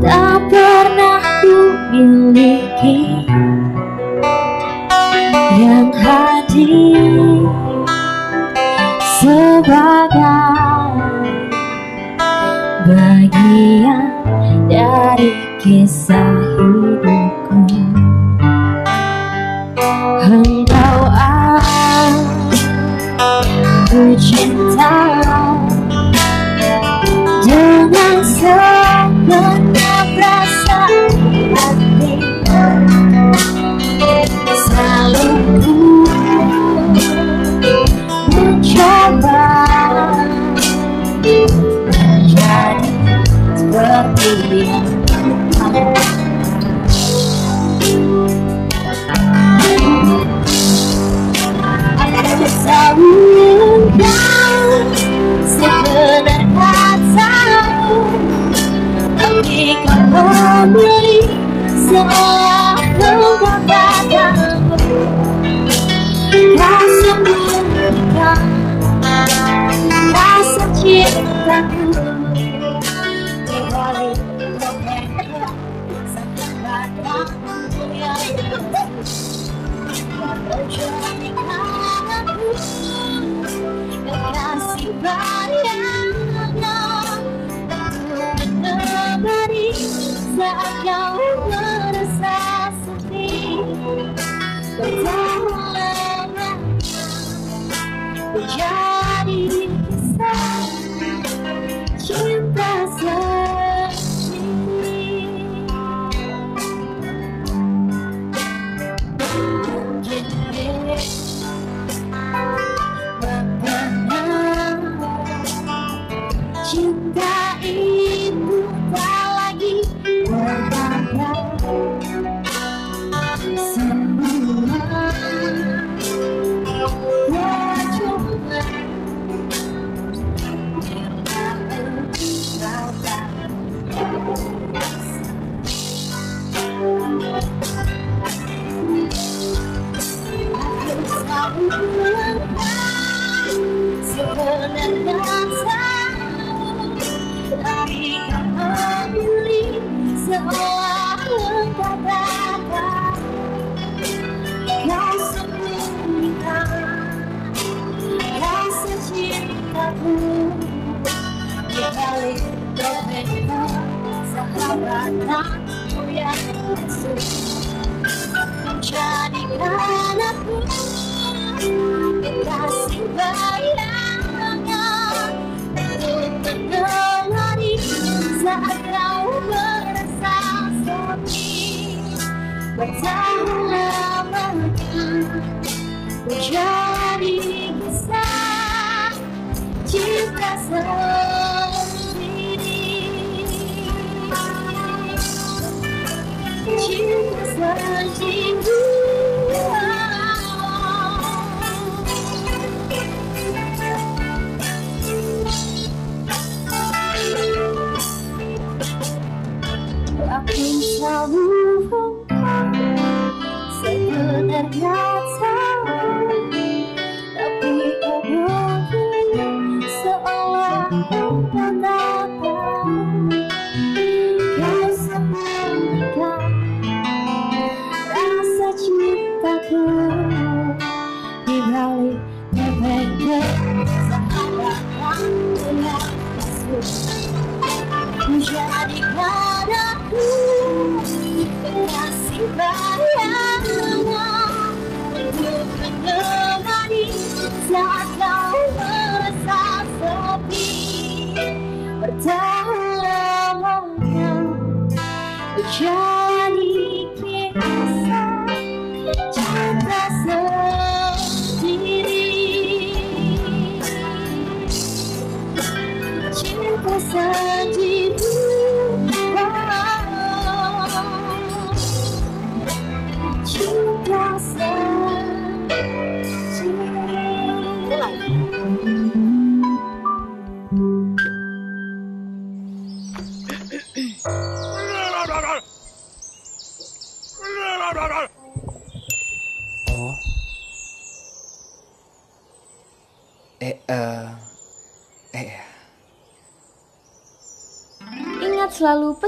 tak pernah ku miliki. Yang hadir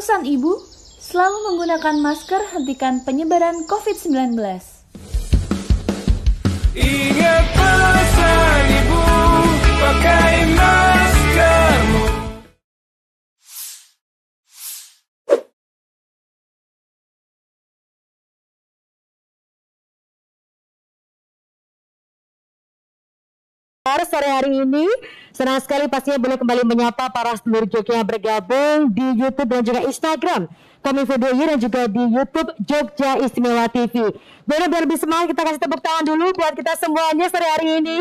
pesan ibu, selalu menggunakan masker hentikan penyebaran COVID-19. Ingat pesan ibu, pakai maskermu. Sore hari ini, senang sekali pastinya boleh kembali menyapa para seluruh joki yang bergabung di YouTube dan juga Instagram Kominfo DIY dan juga di YouTube Jogja Istimewa TV. Boleh biar lebih semangat kita kasih tepuk tangan dulu buat kita semuanya sore hari ini.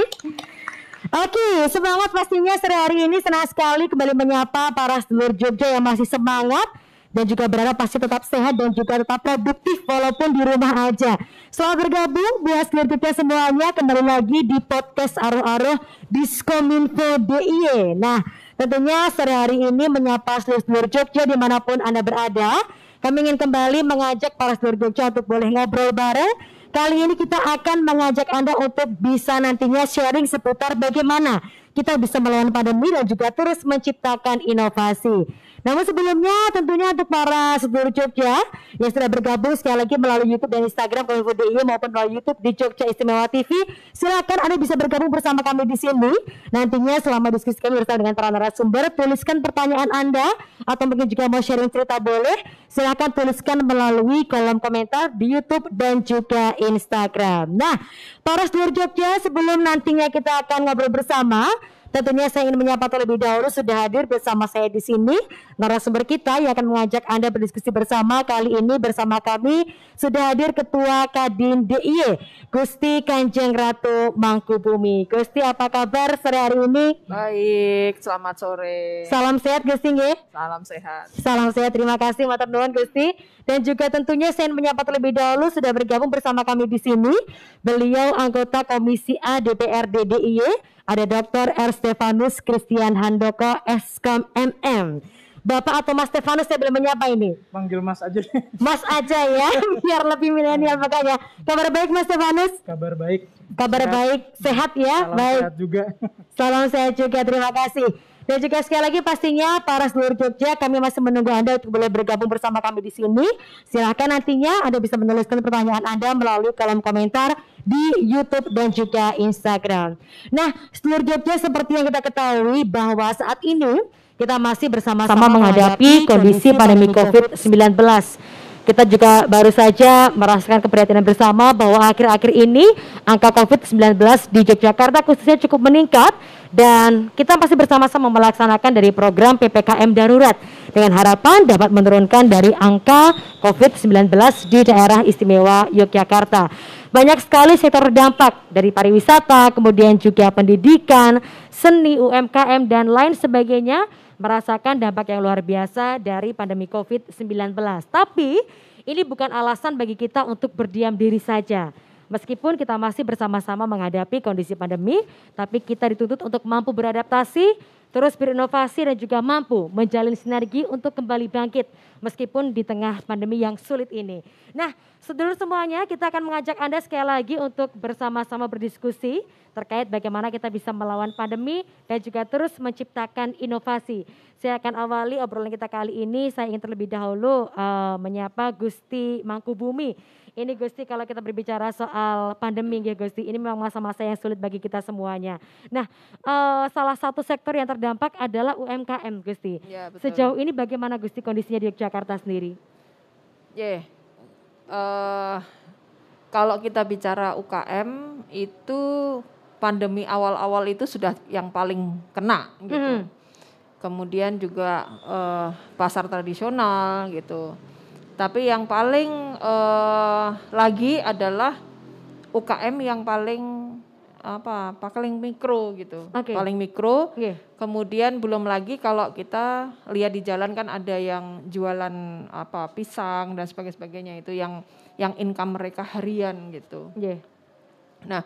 Oke, semangat pastinya sore hari ini senang sekali kembali menyapa para seluruh Jogja yang masih semangat dan juga berharap pasti tetap sehat dan juga tetap produktif walaupun di rumah aja. Selamat bergabung buat kita semuanya kembali lagi di podcast Aroh-Aroh Diskominfo DIY. Nah, tentunya sore hari ini menyapa seluruh Jogja di mana pun Anda berada. Kami ingin kembali mengajak para seluruh Jogja untuk boleh ngobrol bareng. Kali ini kita akan mengajak Anda untuk bisa nantinya sharing seputar bagaimana kita bisa melawan pandemi dan juga terus menciptakan inovasi. Namun sebelumnya tentunya untuk para seluruh Jogja yang sudah bergabung sekali lagi melalui YouTube dan Instagram Kominfo DIY maupun melalui YouTube di Jogja Istimewa TV, silakan Anda bisa bergabung bersama kami di sini. Nantinya selama diskusi kami bersama dengan para narasumber, tuliskan pertanyaan Anda atau mungkin juga mau sharing cerita boleh, silakan tuliskan melalui kolom komentar di YouTube dan juga Instagram. Nah, para seluruh Jogja sebelum nantinya kita akan ngobrol bersama, Tentunya saya ingin menyapa terlebih dahulu sudah hadir bersama saya di sini narasumber kita yang akan mengajak Anda berdiskusi bersama kali ini bersama kami sudah hadir Ketua Kadin DIY Gusti Kanjeng Ratu Mangkubumi. Gusti apa kabar sore hari ini? Baik, selamat sore. Salam sehat Gusti nggih? Salam sehat. Salam sehat, terima kasih Matur nuwun Gusti. Dan juga tentunya saya ingin menyapa terlebih dahulu sudah bergabung bersama kami di sini. Beliau anggota Komisi A DPRD DIY ada Dr. R. Stefanus Christian Handoko, Eskom MM. Bapak atau Mas Stefanus saya boleh menyapa ini? Manggil Mas aja deh. Mas aja ya, biar lebih milenial makanya. Kabar baik Mas Stefanus? Kabar baik. Kabar Sehat. baik, sehat ya? Salam baik. sehat juga. Salam sehat juga, terima kasih. Dan juga sekali lagi pastinya para seluruh Jogja kami masih menunggu Anda untuk boleh bergabung bersama kami di sini. Silahkan nantinya Anda bisa menuliskan pertanyaan Anda melalui kolom komentar di YouTube dan juga Instagram. Nah, seluruh Jogja seperti yang kita ketahui bahwa saat ini kita masih bersama-sama menghadapi kondisi pandemi COVID-19. Kita juga baru saja merasakan keprihatinan bersama bahwa akhir-akhir ini angka COVID-19 di Yogyakarta khususnya cukup meningkat dan kita masih bersama-sama melaksanakan dari program PPKM darurat dengan harapan dapat menurunkan dari angka COVID-19 di daerah istimewa Yogyakarta. Banyak sekali sektor terdampak dari pariwisata, kemudian juga pendidikan, seni, UMKM dan lain sebagainya merasakan dampak yang luar biasa dari pandemi COVID-19. Tapi ini bukan alasan bagi kita untuk berdiam diri saja. Meskipun kita masih bersama-sama menghadapi kondisi pandemi, tapi kita dituntut untuk mampu beradaptasi, terus berinovasi dan juga mampu menjalin sinergi untuk kembali bangkit meskipun di tengah pandemi yang sulit ini. Nah, sedulur semuanya, kita akan mengajak Anda sekali lagi untuk bersama-sama berdiskusi terkait bagaimana kita bisa melawan pandemi dan juga terus menciptakan inovasi. Saya akan awali obrolan kita kali ini. Saya ingin terlebih dahulu uh, menyapa Gusti Mangkubumi. Ini Gusti kalau kita berbicara soal pandemi ya Gusti, ini memang masa-masa yang sulit bagi kita semuanya. Nah, uh, salah satu sektor yang terdampak adalah UMKM Gusti. Ya, betul. Sejauh ini bagaimana Gusti kondisinya di Yogyakarta sendiri? Yeah. Eh, kalau kita bicara UKM itu pandemi awal-awal itu sudah yang paling kena gitu. Mhm. Kemudian juga eh, pasar tradisional gitu. Tapi yang paling eh, lagi adalah UKM yang paling apa paling mikro gitu Oke. paling mikro Nggih. kemudian belum lagi kalau kita lihat di jalan kan ada yang jualan apa pisang dan sebagainya sebagainya itu yang yang income mereka harian gitu Nggih. Nah,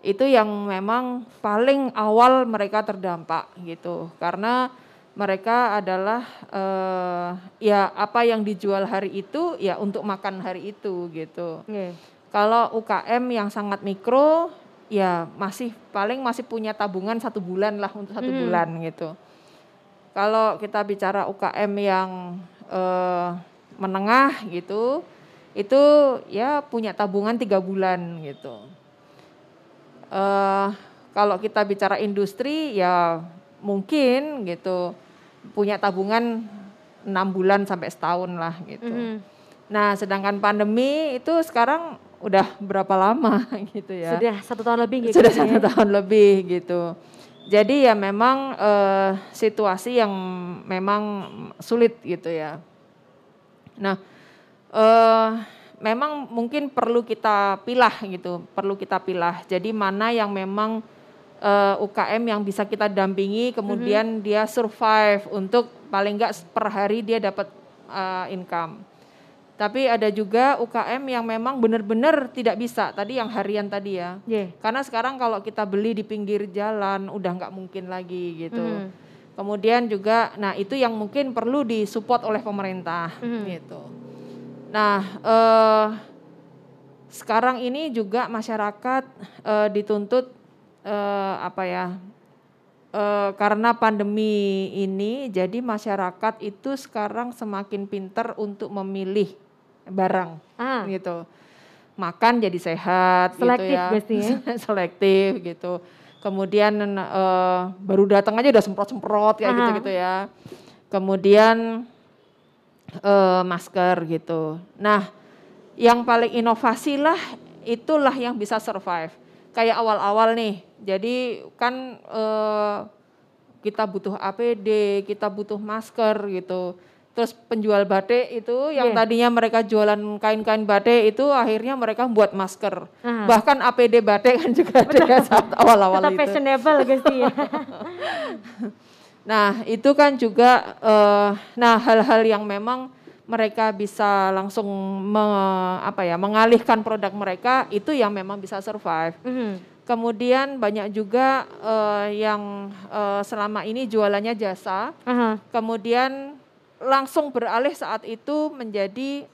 itu yang memang paling awal mereka terdampak gitu. Karena mereka adalah eh, ya apa yang dijual hari itu ya untuk makan hari itu gitu. Nggih. Kalau UKM yang sangat mikro ya masih paling masih punya tabungan satu bulan lah untuk satu Hmm. bulan gitu. Kalau kita bicara UKM yang eh, menengah gitu itu ya punya tabungan tiga bulan gitu. Eh, kalau kita bicara industri ya mungkin gitu punya tabungan enam bulan sampai setahun lah gitu. Mhm. Nah, sedangkan pandemi itu sekarang udah berapa lama gitu ya? Sudah satu tahun lebih gitu. Sudah ya? satu tahun lebih gitu. Jadi ya memang eh, situasi yang memang sulit gitu ya. Nah, eh, memang mungkin perlu kita pilah gitu, perlu kita pilah. Jadi mana yang memang eh, UKM yang bisa kita dampingi, kemudian dia survive untuk paling enggak per hari dia dapat eh, income. Tapi ada juga UKM yang memang benar-benar tidak bisa. Tadi yang harian tadi ya. Iya. Karena sekarang kalau kita beli di pinggir jalan udah nggak mungkin lagi gitu. Mhm. Kemudian juga, nah itu yang mungkin perlu disupport oleh pemerintah Mhm. gitu. Nah eh, sekarang ini juga masyarakat eh, dituntut eh, apa ya? eh, karena pandemi ini, jadi masyarakat itu sekarang semakin pinter untuk memilih barang Ah, gitu. Makan jadi sehat Selektif gitu ya. pasti ya. Selektif gitu. Kemudian eh, baru datang aja udah semprot-semprot kayak Aha. gitu-gitu ya. Kemudian eh, masker gitu. Nah, yang paling inovasi lah itulah yang bisa survive. Kayak awal-awal nih. Jadi kan eh, kita butuh APD, kita butuh masker gitu. Terus penjual batik itu yang Iya. tadinya mereka jualan kain-kain batik itu akhirnya mereka buat masker. Aha. Bahkan APD batik kan juga ada ya saat awal-awal tetap itu. fashionable Gusti ya. Nah, itu kan juga eh, nah hal-hal yang memang mereka bisa langsung me- apa ya, mengalihkan produk mereka itu yang memang bisa survive. Mhm. Kemudian banyak juga eh, yang eh, selama ini jualannya jasa, Aha. kemudian langsung beralih saat itu menjadi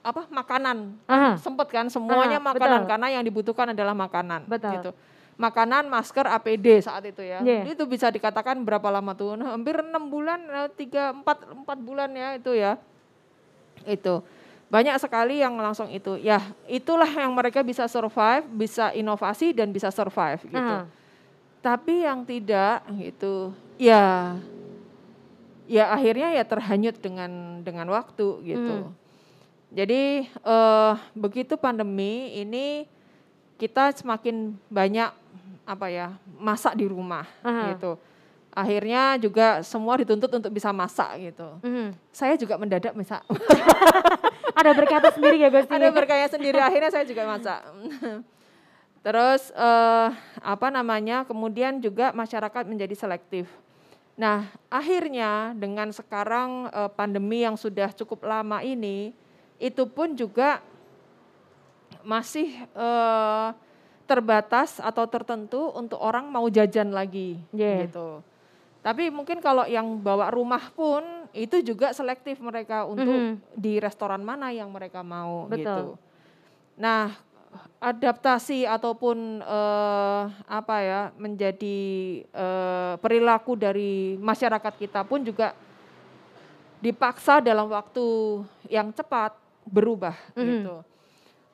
apa makanan Aha. sempet kan semuanya Ah, makanan betul. karena yang dibutuhkan adalah makanan Betul. gitu makanan masker APD saat itu ya Iya. itu bisa dikatakan berapa lama tuh Nah, hampir enam bulan eh, tiga empat empat bulan ya itu ya itu banyak sekali yang langsung itu ya itulah yang mereka bisa survive bisa inovasi dan bisa survive gitu Aha. tapi yang tidak gitu ya ya akhirnya ya terhanyut dengan dengan waktu gitu Hmm. jadi eh, begitu pandemi ini kita semakin banyak apa ya masak di rumah Aha. gitu akhirnya juga semua dituntut untuk bisa masak gitu Mhm. saya juga mendadak masak Ada berkata sendiri ya Gusti. ada berkaya sendiri akhirnya saya juga masak terus eh, apa namanya kemudian juga masyarakat menjadi selektif nah akhirnya dengan sekarang eh, pandemi yang sudah cukup lama ini itu pun juga masih eh, terbatas atau tertentu untuk orang mau jajan lagi Yeah. gitu tapi mungkin kalau yang bawa rumah pun itu juga selektif mereka untuk Mhm. di restoran mana yang mereka mau Betul. gitu. Nah, adaptasi ataupun eh, apa ya menjadi eh, perilaku dari masyarakat kita pun juga dipaksa dalam waktu yang cepat berubah Mhm. gitu.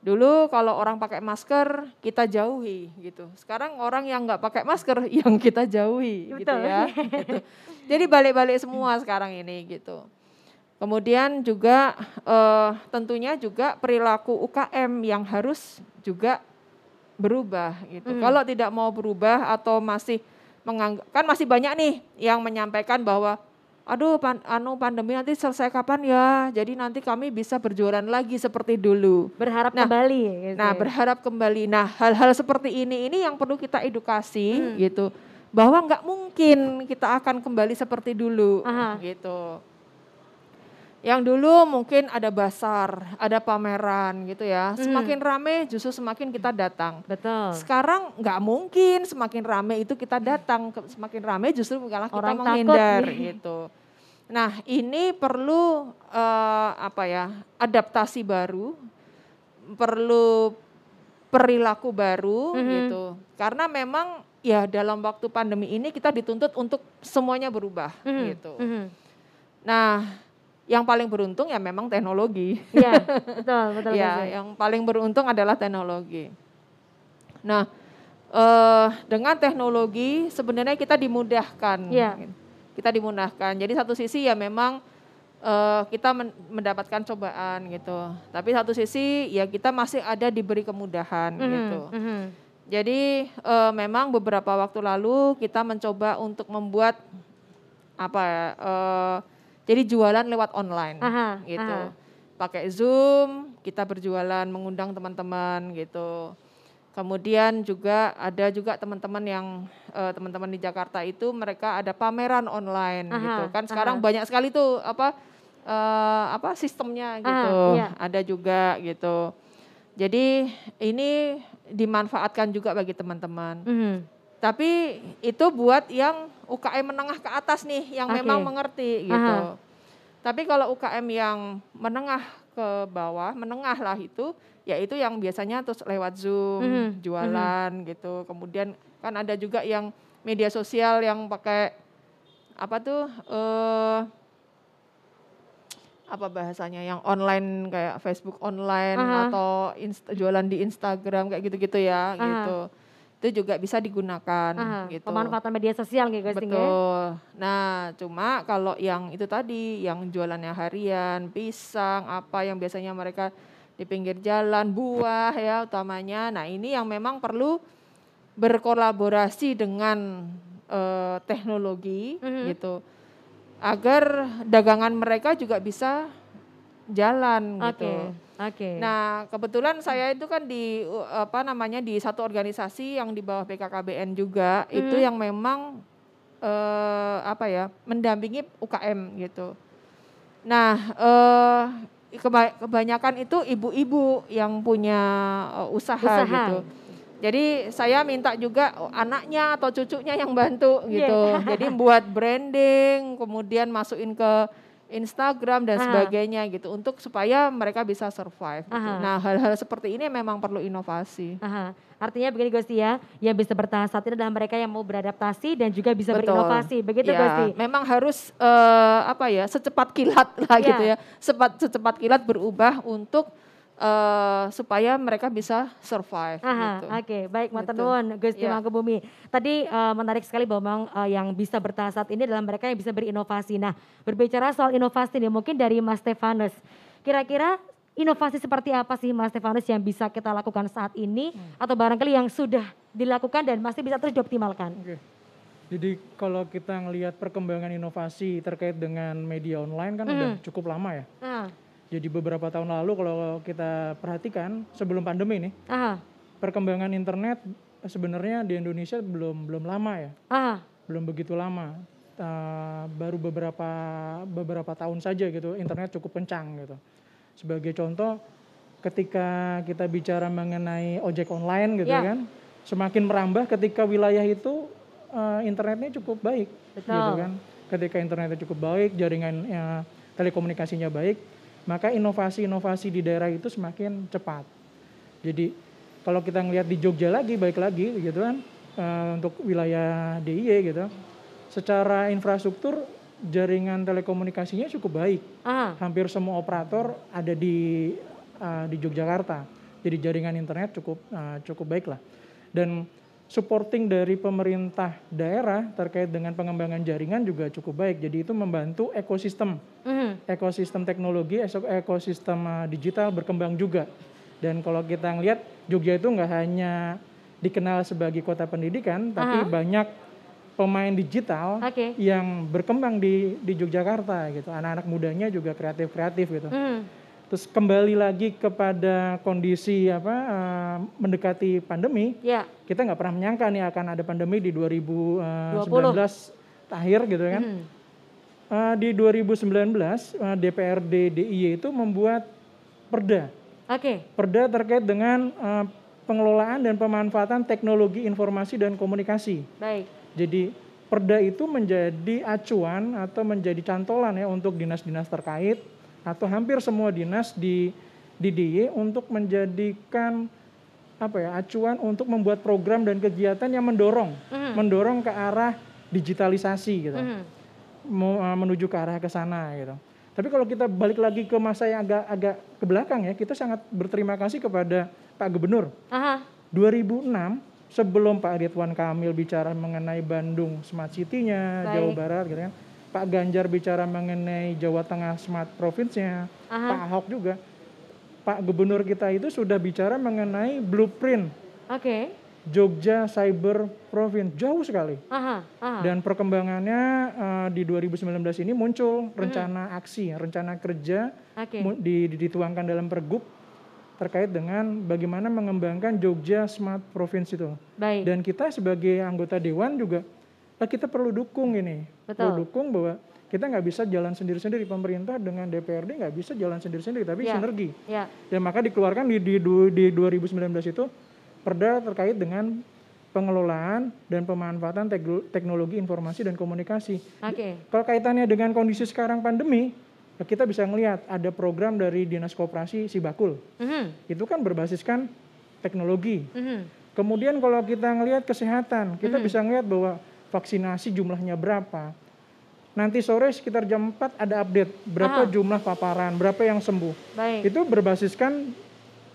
Dulu kalau orang pakai masker kita jauhi gitu. Sekarang orang yang nggak pakai masker yang kita jauhi gitu Betul. ya. gitu. Jadi balik-balik semua sekarang ini gitu. Kemudian juga eh, tentunya juga perilaku UKM yang harus juga berubah gitu. Mhm. Kalau tidak mau berubah atau masih menganggap kan masih banyak nih yang menyampaikan bahwa aduh pan, anu pandemi nanti selesai kapan ya. Jadi nanti kami bisa berjualan lagi seperti dulu. Berharap Nah, kembali ya Gusti. Nah, berharap kembali. Nah, hal-hal seperti ini ini yang perlu kita edukasi Hmm. gitu. Bahwa nggak mungkin kita akan kembali seperti dulu Aha. gitu. Yang dulu mungkin ada basar, ada pameran gitu ya. Hmm. Semakin rame justru semakin kita datang. Betul. Sekarang nggak mungkin semakin rame itu kita datang, semakin rame justru malah kita Orang takut menghindar nih. gitu. Nah ini perlu eh, apa ya adaptasi baru, perlu perilaku baru Mhm. gitu. Karena memang ya dalam waktu pandemi ini kita dituntut untuk semuanya berubah Mhm. gitu. Mhm. Nah, yang paling beruntung ya memang teknologi. Iya, betul, betul. ya, betul. yang paling beruntung adalah teknologi. Nah, eh, dengan teknologi sebenarnya kita dimudahkan. Iya. Kita dimudahkan. Jadi satu sisi ya memang eh, kita men- mendapatkan cobaan gitu. Tapi satu sisi ya kita masih ada diberi kemudahan Mhm, gitu. mhm. Jadi eh, memang beberapa waktu lalu kita mencoba untuk membuat apa ya? eh, jadi jualan lewat online Aha, gitu. aha. Pakai Zoom, kita berjualan mengundang teman-teman gitu. Kemudian juga ada juga teman-teman yang eh, teman-teman di Jakarta itu mereka ada pameran online Aha, gitu. Kan sekarang aha. banyak sekali tuh apa eh, apa sistemnya gitu. iya. Ada juga gitu. Jadi ini dimanfaatkan juga bagi teman-teman. Mhm. Tapi itu buat yang UKM menengah ke atas nih, yang Oke. memang mengerti gitu. Aha. Tapi kalau UKM yang menengah ke bawah, menengah lah itu, ya itu yang biasanya terus lewat Zoom, Mhm, jualan gitu. Kemudian kan ada juga yang media sosial yang pakai apa tuh eh apa bahasanya yang online kayak Facebook online Aha. atau jualan di Instagram kayak gitu-gitu ya Aha. gitu. Itu juga bisa digunakan Aha, gitu. Pemanfaatan media sosial gitu. Betul. Nah, cuma kalau yang itu tadi, yang jualannya harian, pisang, apa yang biasanya mereka di pinggir jalan, buah ya utamanya. Nah, ini yang memang perlu berkolaborasi dengan eh, teknologi Mhm. gitu. Agar dagangan mereka juga bisa jalan Oke, gitu. Oke. Nah, kebetulan saya itu kan di apa namanya di satu organisasi yang di bawah BKKBN juga itu Mhm. yang memang eh apa ya mendampingi UKM gitu. Nah, eh keba- kebanyakan itu ibu-ibu yang punya eh, usaha, Usaha. gitu. Jadi saya minta juga anaknya atau cucunya yang bantu gitu. Iya. Jadi buat branding, kemudian masukin ke Instagram dan Aha. sebagainya gitu untuk supaya mereka bisa survive. gitu. Aha. Nah, hal-hal seperti ini memang perlu inovasi. Aha. Artinya begini Gusti ya, yang bisa bertahan saat ini adalah mereka yang mau beradaptasi dan juga bisa Betul. berinovasi. Begitu Ya, Gusti. memang harus eh, apa ya secepat kilat lah Iya. gitu ya, secepat secepat kilat berubah untuk eh, supaya mereka bisa survive. Aha, gitu. oke, baik Matur Gitu. nuwun Gusti Ya. Mangkubumi. Tadi eh, menarik sekali bahwa memang eh, yang bisa bertahan saat ini adalah mereka yang bisa berinovasi. Nah, berbicara soal inovasi nih, mungkin dari Mas Stefanus. Kira-kira inovasi seperti apa sih Mas Stefanus yang bisa kita lakukan saat ini Hmm. atau barangkali yang sudah dilakukan dan masih bisa terus dioptimalkan? Oke. Jadi kalau kita ngelihat perkembangan inovasi terkait dengan media online kan udah cukup lama ya. Ah, Jadi beberapa tahun lalu kalau kita perhatikan sebelum pandemi nih, aha, perkembangan internet sebenarnya di Indonesia belum belum lama ya, aha, belum begitu lama. Eh, baru beberapa beberapa tahun saja gitu internet cukup kencang gitu. Sebagai contoh, ketika kita bicara mengenai ojek online gitu Ya. kan, semakin merambah ketika wilayah itu eh, internetnya cukup baik, Betul. gitu kan. Ketika internetnya cukup baik, jaringan eh, telekomunikasinya baik, maka inovasi-inovasi di daerah itu semakin cepat. Jadi kalau kita ngelihat di Jogja lagi, baik lagi gitu kan, eh, untuk wilayah DIY gitu, secara infrastruktur jaringan telekomunikasinya cukup baik. aha, Hampir semua operator ada di eh, di Yogyakarta. Jadi jaringan internet cukup eh, cukup baik lah. Dan supporting dari pemerintah daerah terkait dengan pengembangan jaringan juga cukup baik. Jadi itu membantu ekosistem mhm, ekosistem teknologi, ekosistem uh, digital berkembang juga. Dan kalau kita ngelihat Jogja itu nggak hanya dikenal sebagai kota pendidikan, tapi Aha. banyak pemain digital Oke. yang berkembang di di Yogyakarta gitu. Anak-anak mudanya juga kreatif-kreatif gitu. mhm, Terus kembali lagi kepada kondisi apa uh, mendekati pandemi, ya, kita nggak pernah menyangka nih akan ada pandemi di 2019 20. akhir gitu kan. mhm, Uh, di 2019 uh, DPRD DIY itu membuat perda, oke, perda terkait dengan uh, pengelolaan dan pemanfaatan teknologi informasi dan komunikasi. baik, Jadi perda itu menjadi acuan atau menjadi cantolan ya untuk dinas-dinas terkait atau hampir semua dinas di di DIY untuk menjadikan apa ya acuan untuk membuat program dan kegiatan yang mendorong Mhm. mendorong ke arah digitalisasi gitu uh, menuju ke arah ke sana gitu. Tapi kalau kita balik lagi ke masa yang agak agak ke belakang ya, kita sangat berterima kasih kepada Pak Gubernur. Aha. 2006 sebelum Pak Ridwan Kamil bicara mengenai Bandung Smart City-nya, Baik. Jawa Barat gitu kan. Pak Ganjar bicara mengenai Jawa Tengah Smart Province-nya, Aha. Pak Ahok juga. Pak Gubernur kita itu sudah bicara mengenai blueprint Oke. Jogja Cyber Province jauh sekali. Aha. Aha. Dan perkembangannya eh, di 2019 ini muncul rencana aksi, rencana kerja di- di- dituangkan dalam pergub terkait dengan bagaimana mengembangkan Jogja Smart Province itu. Baik. Dan kita sebagai anggota dewan juga eh, kita perlu dukung ini, Betul. perlu dukung bahwa kita nggak bisa jalan sendiri-sendiri pemerintah dengan DPRD nggak bisa jalan sendiri-sendiri tapi Ya. sinergi. Ya. Dan maka dikeluarkan di, di, di 2019 itu perda terkait dengan pengelolaan dan pemanfaatan tekno- teknologi informasi dan komunikasi. Oke. Kalau kaitannya dengan kondisi sekarang pandemi, kita bisa melihat ada program dari Dinas Koperasi Sibakul. Mhm. Itu kan berbasiskan teknologi. Mhm. Kemudian kalau kita ngelihat kesehatan, kita bisa ngelihat bahwa vaksinasi jumlahnya berapa. Nanti sore sekitar jam 4 ada update Ah. berapa jumlah paparan, berapa yang sembuh. Baik. Itu berbasiskan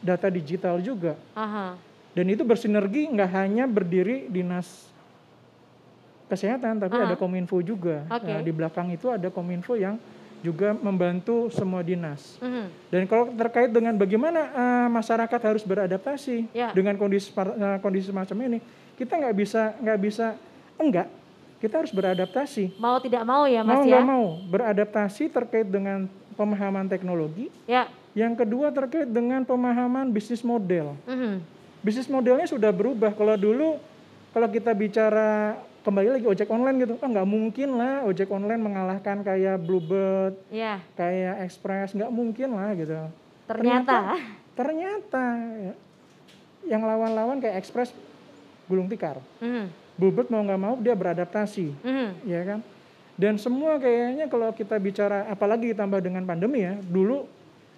data digital juga. Aha. Dan itu bersinergi nggak hanya berdiri dinas kesehatan, tapi Ah. ada kominfo juga. Oke. Nah, di belakang itu ada kominfo yang juga membantu semua dinas. Mhm. Dan kalau terkait dengan bagaimana eh, masyarakat harus beradaptasi Ya. dengan kondisi eh, kondisi semacam ini, kita nggak bisa nggak bisa enggak. Kita harus beradaptasi. Mau tidak mau ya Mas mau ya? nggak mau beradaptasi terkait dengan pemahaman teknologi. Ya. Yang kedua terkait dengan pemahaman bisnis model. Mhm. bisnis modelnya sudah berubah. Kalau dulu kalau kita bicara kembali lagi ojek online gitu, ah nggak mungkin lah ojek online mengalahkan kayak Bluebird, Ya. kayak Express, nggak mungkin lah gitu. Ternyata. ternyata ya, yang lawan-lawan kayak Express gulung tikar. Mhm. Bluebird mau nggak mau dia beradaptasi, Mhm. ya kan? Dan semua kayaknya kalau kita bicara apalagi ditambah dengan pandemi ya, dulu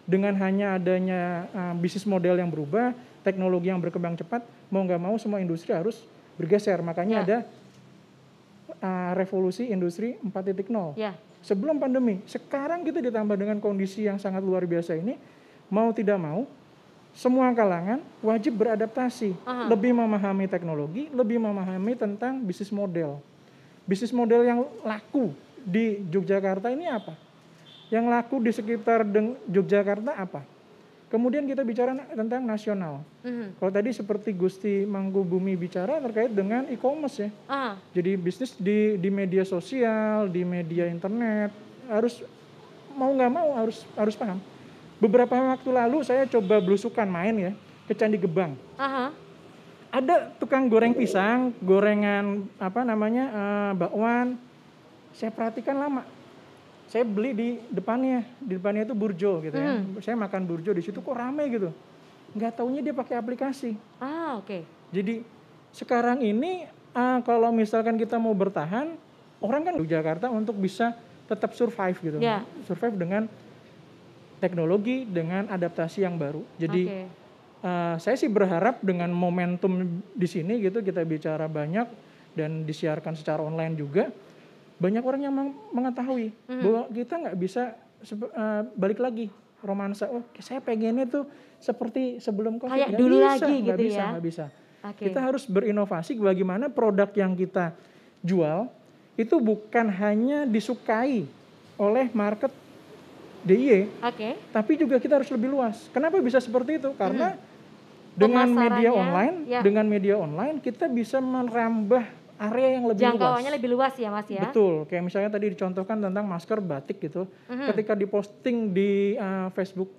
dengan hanya adanya uh, bisnis model yang berubah, teknologi yang berkembang cepat, mau nggak mau semua industri harus bergeser. Makanya Ya. ada uh, revolusi industri 4.0. Ya. Sebelum pandemi, sekarang kita ditambah dengan kondisi yang sangat luar biasa ini, mau tidak mau, semua kalangan wajib beradaptasi, Aha. lebih memahami teknologi, lebih memahami tentang bisnis model. Bisnis model yang laku di Yogyakarta ini apa? Yang laku di sekitar Yogyakarta apa? Kemudian kita bicara tentang nasional. Mhm. Kalau tadi seperti Gusti Manggubumi bicara terkait dengan e-commerce ya. Ah. Jadi bisnis di di media sosial, di media internet harus mau nggak mau harus harus paham. Beberapa waktu lalu saya coba belusukan main ya ke Candi Gebang. Aha. Ada tukang goreng pisang, gorengan apa namanya eh, bakwan. Saya perhatikan lama. Saya beli di depannya, di depannya itu burjo gitu ya. Saya makan burjo di situ kok rame gitu. Nggak taunya dia pakai aplikasi. Ah, oke. Jadi sekarang ini ah, kalau misalkan kita mau bertahan, orang kan di Jakarta untuk bisa tetap survive gitu. Ya. Survive dengan teknologi, dengan adaptasi yang baru. Jadi Oke. ah, saya sih berharap dengan momentum di sini gitu kita bicara banyak dan disiarkan secara online juga, banyak orang yang meng- mengetahui Mhm. bahwa kita nggak bisa ah, balik lagi romansa. Oh, saya pengennya tuh seperti sebelum covid. Kayak Nggak dulu bisa, lagi nggak gitu bisa, ya. bisa. Oke. Kita harus berinovasi bagaimana produk yang kita jual itu bukan hanya disukai oleh market DIY, Oke. tapi juga kita harus lebih luas. Kenapa bisa seperti itu? Karena dengan Hmm. media Pemasarannya, online, ya. dengan media online kita bisa merambah area yang lebih Jangkauannya luas. lebih luas ya, Mas ya. Betul, kayak misalnya tadi dicontohkan tentang masker batik gitu. Mhm. Ketika diposting di uh, Facebook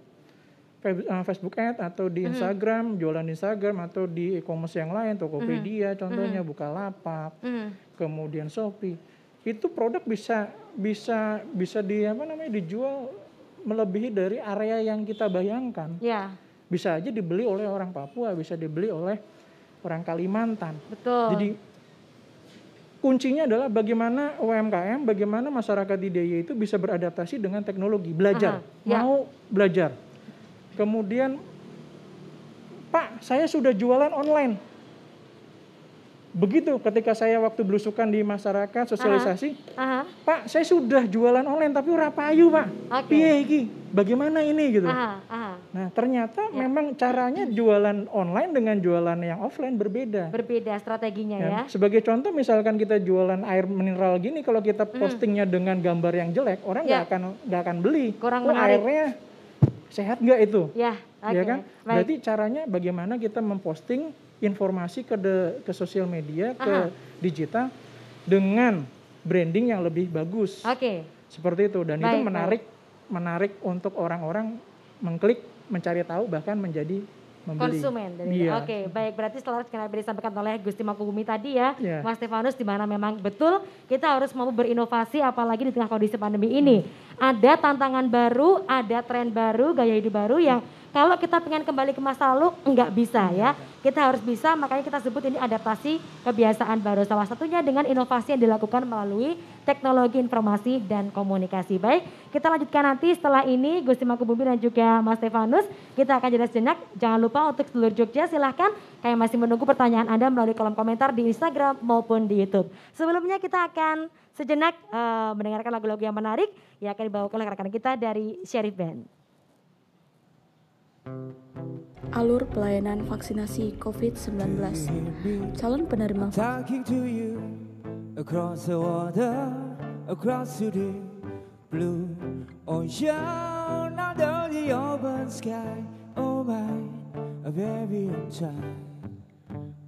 uh, Facebook Ad atau di Instagram, jualan di Instagram atau di e-commerce yang lain, Tokopedia Mhm. contohnya, Bukalapak, Mhm. kemudian Shopee. Itu produk bisa bisa bisa di apa namanya dijual melebihi dari area yang kita bayangkan. Ya, Bisa aja dibeli oleh orang Papua, bisa dibeli oleh orang Kalimantan. betul. Jadi kuncinya adalah bagaimana UMKM, bagaimana masyarakat di DIY itu bisa beradaptasi dengan teknologi, belajar, Aha, ya. mau belajar. Kemudian, Pak, saya sudah jualan online. Begitu ketika saya waktu belusukan di masyarakat sosialisasi, Aha. Pak, saya sudah jualan online tapi ora payu, Pak. Oke. Piye iki? Bagaimana ini gitu. Aha, aha. Nah, ternyata Ya. memang caranya jualan online dengan jualan yang offline berbeda. Berbeda strateginya Ya, ya. Sebagai contoh misalkan kita jualan air mineral gini kalau kita Hmm. postingnya dengan gambar yang jelek, orang nggak Ya. akan nggak akan beli. Kurang Oh, menarik. airnya sehat nggak itu? Ya, oke. Ya kan? Baik. Berarti caranya bagaimana kita memposting informasi ke de- ke sosial media, Aha. ke digital dengan branding yang lebih bagus. Oke. Seperti itu dan itu Baik, menarik menarik untuk orang-orang mengklik, mencari tahu bahkan menjadi membeli. konsumen dari Iya. Oke, baik berarti setelah yang disampaikan oleh Gusti Mangkubumi tadi ya, Iya. Mas Stefanus di mana memang betul kita harus mau berinovasi apalagi di tengah kondisi pandemi ini. Ada tantangan baru, ada tren baru, gaya hidup baru yang kalau kita pengen kembali ke masa lalu nggak bisa ya. Kita harus bisa, makanya kita sebut ini adaptasi kebiasaan baru. Salah satunya dengan inovasi yang dilakukan melalui teknologi informasi dan komunikasi. Baik, kita lanjutkan nanti setelah ini Gusti Mangkubumi dan juga Mas Stefanus. Kita akan jeda sejenak. Jangan lupa untuk seluruh Jogja silahkan kami masih menunggu pertanyaan Anda melalui kolom komentar di Instagram maupun di YouTube. Sebelumnya kita akan sejenak eh, mendengarkan lagu-lagu yang menarik yang akan dibawakan oleh rekan kita dari Sheriff Band. Alur pelayanan vaksinasi COVID-19. Calon penerima Talking to you across the water, across to the blue ocean, under the open sky. Oh my, a baby on time.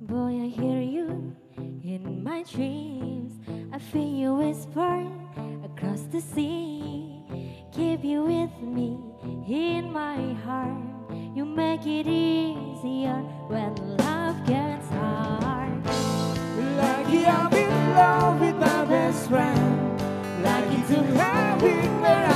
Boy, I hear you in my dreams. I feel you whisper across the sea. Keep you with me in my heart. You make it easier when love gets hard. Lucky I'm in love with my best friend. Lucky to have him where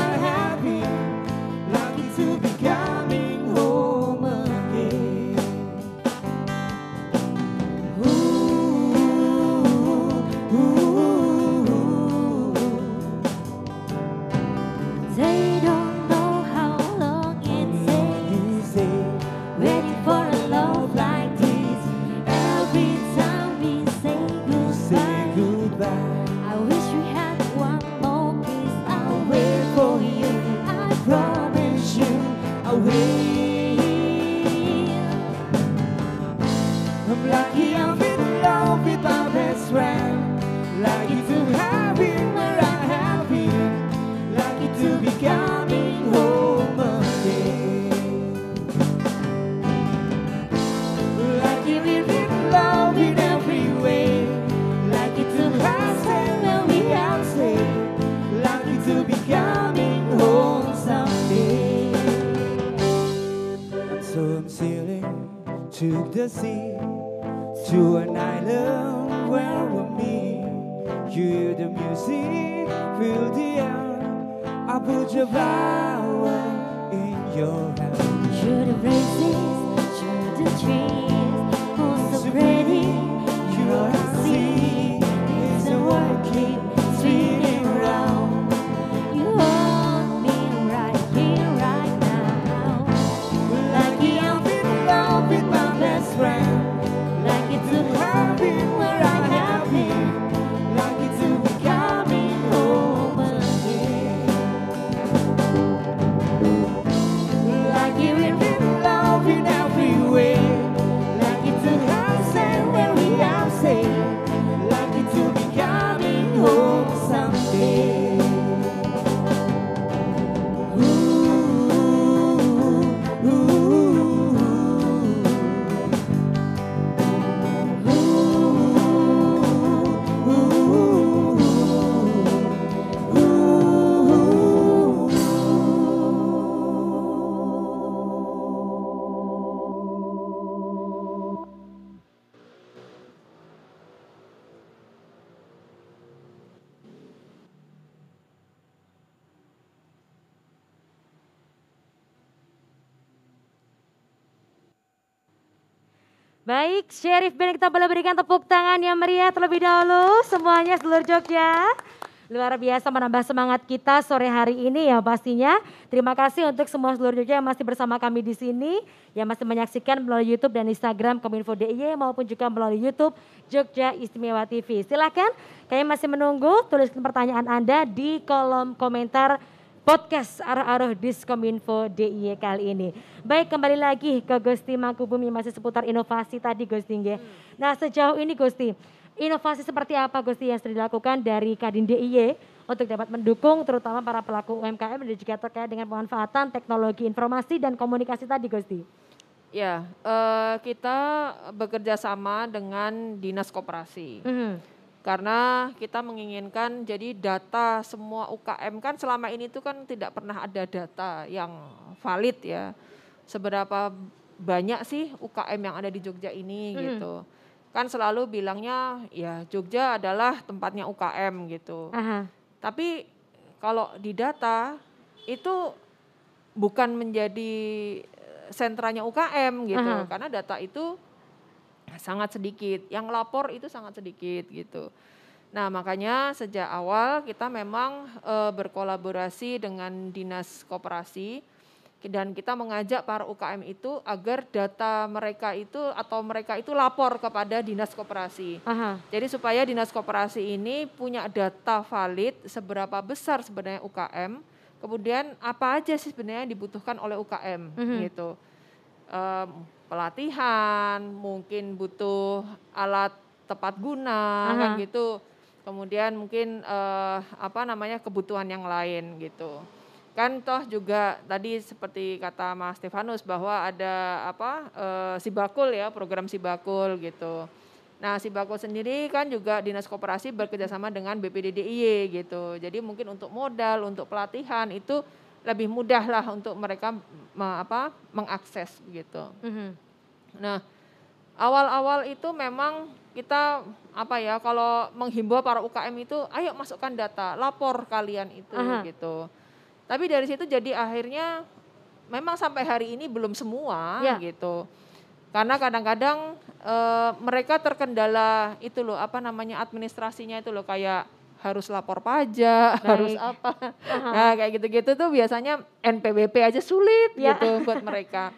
Sheriff Band kita boleh berikan tepuk tangan yang meriah terlebih dahulu semuanya seluruh Jogja. Luar biasa menambah semangat kita sore hari ini ya pastinya. Terima kasih untuk semua seluruh Jogja yang masih bersama kami di sini, yang masih menyaksikan melalui YouTube dan Instagram Kominfo DIY maupun juga melalui YouTube Jogja Istimewa TV. Silakan, kami masih menunggu tuliskan pertanyaan Anda di kolom komentar podcast Arah-Arah Diskominfo DIY kali ini. Baik kembali lagi ke Gusti Mangkubumi masih seputar inovasi tadi Gusti nggih. Nah sejauh ini Gusti, inovasi seperti apa Gusti yang sudah dilakukan dari Kadin DIY untuk dapat mendukung terutama para pelaku UMKM dan juga terkait dengan pemanfaatan teknologi informasi dan komunikasi tadi Gusti? Ya, eh, kita bekerja sama dengan dinas koperasi. Mhm. Karena kita menginginkan jadi data semua UKM kan selama ini itu kan tidak pernah ada data yang valid ya. Seberapa banyak sih UKM yang ada di Jogja ini Mhm. gitu. Kan selalu bilangnya ya Jogja adalah tempatnya UKM gitu. Aha. Tapi kalau di data itu bukan menjadi eh, sentranya UKM gitu Aha. karena data itu sangat sedikit, yang lapor itu sangat sedikit gitu. Nah makanya sejak awal kita memang eh, berkolaborasi dengan dinas koperasi dan kita mengajak para UKM itu agar data mereka itu atau mereka itu lapor kepada dinas koperasi. Aha. Jadi supaya dinas koperasi ini punya data valid seberapa besar sebenarnya UKM, kemudian apa aja sih sebenarnya yang dibutuhkan oleh UKM Mhm. gitu. Em, pelatihan, mungkin butuh alat tepat guna kan Aha. gitu. Kemudian mungkin eh, apa namanya kebutuhan yang lain gitu. Kan toh juga tadi seperti kata Mas Stefanus bahwa ada apa eh, Sibakul ya, program Sibakul gitu. Nah, Sibakul sendiri kan juga dinas koperasi bekerjasama dengan BPDDIY gitu. Jadi mungkin untuk modal, untuk pelatihan itu lebih mudah lah untuk mereka me- apa mengakses gitu. Mhm. Nah, awal-awal itu memang kita apa ya kalau menghimbau para UKM itu ayo masukkan data, lapor kalian itu Aha. gitu. Tapi dari situ jadi akhirnya memang sampai hari ini belum semua Ya. gitu. Karena kadang-kadang eh, mereka terkendala itu loh apa namanya administrasinya itu loh kayak harus lapor pajak, harus Baik. apa. Nah, kayak gitu-gitu tuh biasanya NPWP aja sulit Ya. gitu buat mereka.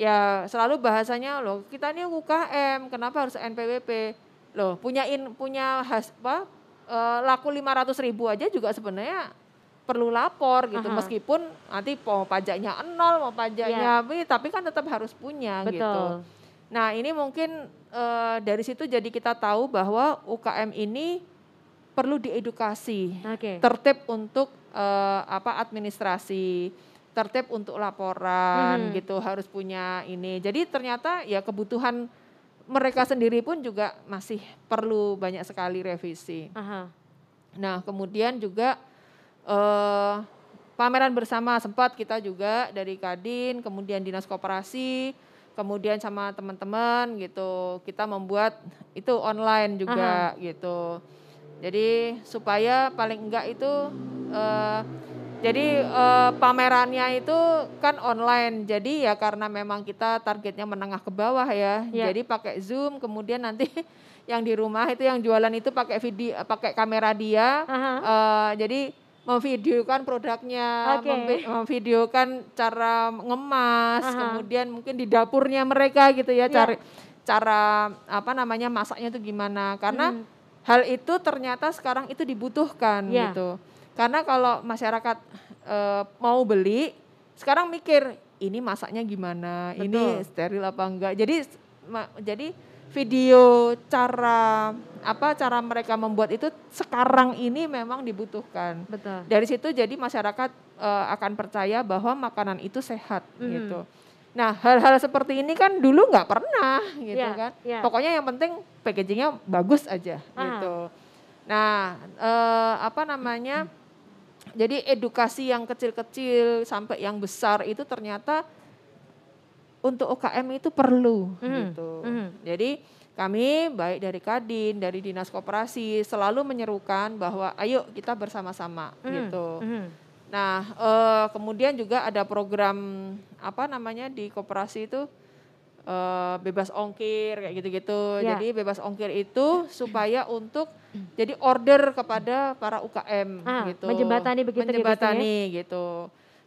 Ya, selalu bahasanya loh, kita ini UKM, kenapa harus NPWP? Loh, punyain punya has, apa, eh, laku 500 ribu aja juga sebenarnya perlu lapor gitu Aha. meskipun nanti mau pajaknya nol mau pajaknya ini, tapi kan tetap harus punya gitu. Betul. Nah ini mungkin eh, dari situ jadi kita tahu bahwa UKM ini perlu diedukasi Oke. tertib untuk eh, apa administrasi, tertib untuk laporan Mhm. gitu harus punya ini. Jadi ternyata ya kebutuhan mereka sendiri pun juga masih perlu banyak sekali revisi. Aha. Nah kemudian juga eh, pameran bersama sempat kita juga dari Kadin, kemudian dinas koperasi, kemudian sama teman-teman gitu kita membuat itu online juga gitu. Jadi supaya paling enggak itu eh, jadi eh, pamerannya itu kan online. Jadi ya karena memang kita targetnya menengah ke bawah ya. Ya. Jadi pakai Zoom kemudian nanti yang di rumah itu yang jualan itu pakai video pakai kamera dia. Aha. Eh, jadi memvideokan produknya, memvi- memvideokan cara ngemas, Aha. kemudian mungkin di dapurnya mereka gitu ya, Ya. cari cara apa namanya masaknya itu gimana. Karena Mhm. Hal itu ternyata sekarang itu dibutuhkan Ya. gitu. Karena kalau masyarakat eh, mau beli, sekarang mikir ini masaknya gimana, ini Betul. steril apa enggak. Jadi ma- jadi video cara apa cara mereka membuat itu sekarang ini memang dibutuhkan. Betul. Dari situ jadi masyarakat eh, akan percaya bahwa makanan itu sehat Mhm. gitu. Nah hal-hal seperti ini kan dulu nggak pernah gitu Ya, kan. ya. Pokoknya yang penting packagingnya bagus aja Ah. gitu. Nah eh, apa namanya? Jadi edukasi yang kecil-kecil sampai yang besar itu ternyata untuk UKM itu perlu Mhm, gitu. mhm. Jadi kami baik dari Kadin, dari Dinas Koperasi selalu menyerukan bahwa ayo kita bersama-sama Mhm, gitu. mhm. Nah, eh, kemudian juga ada program apa namanya di koperasi itu eh, bebas ongkir kayak gitu-gitu. Ya. Jadi bebas ongkir itu supaya untuk jadi order kepada para UKM Ah, gitu. menjembatani begitu gitu ya? Menjembatani gitu.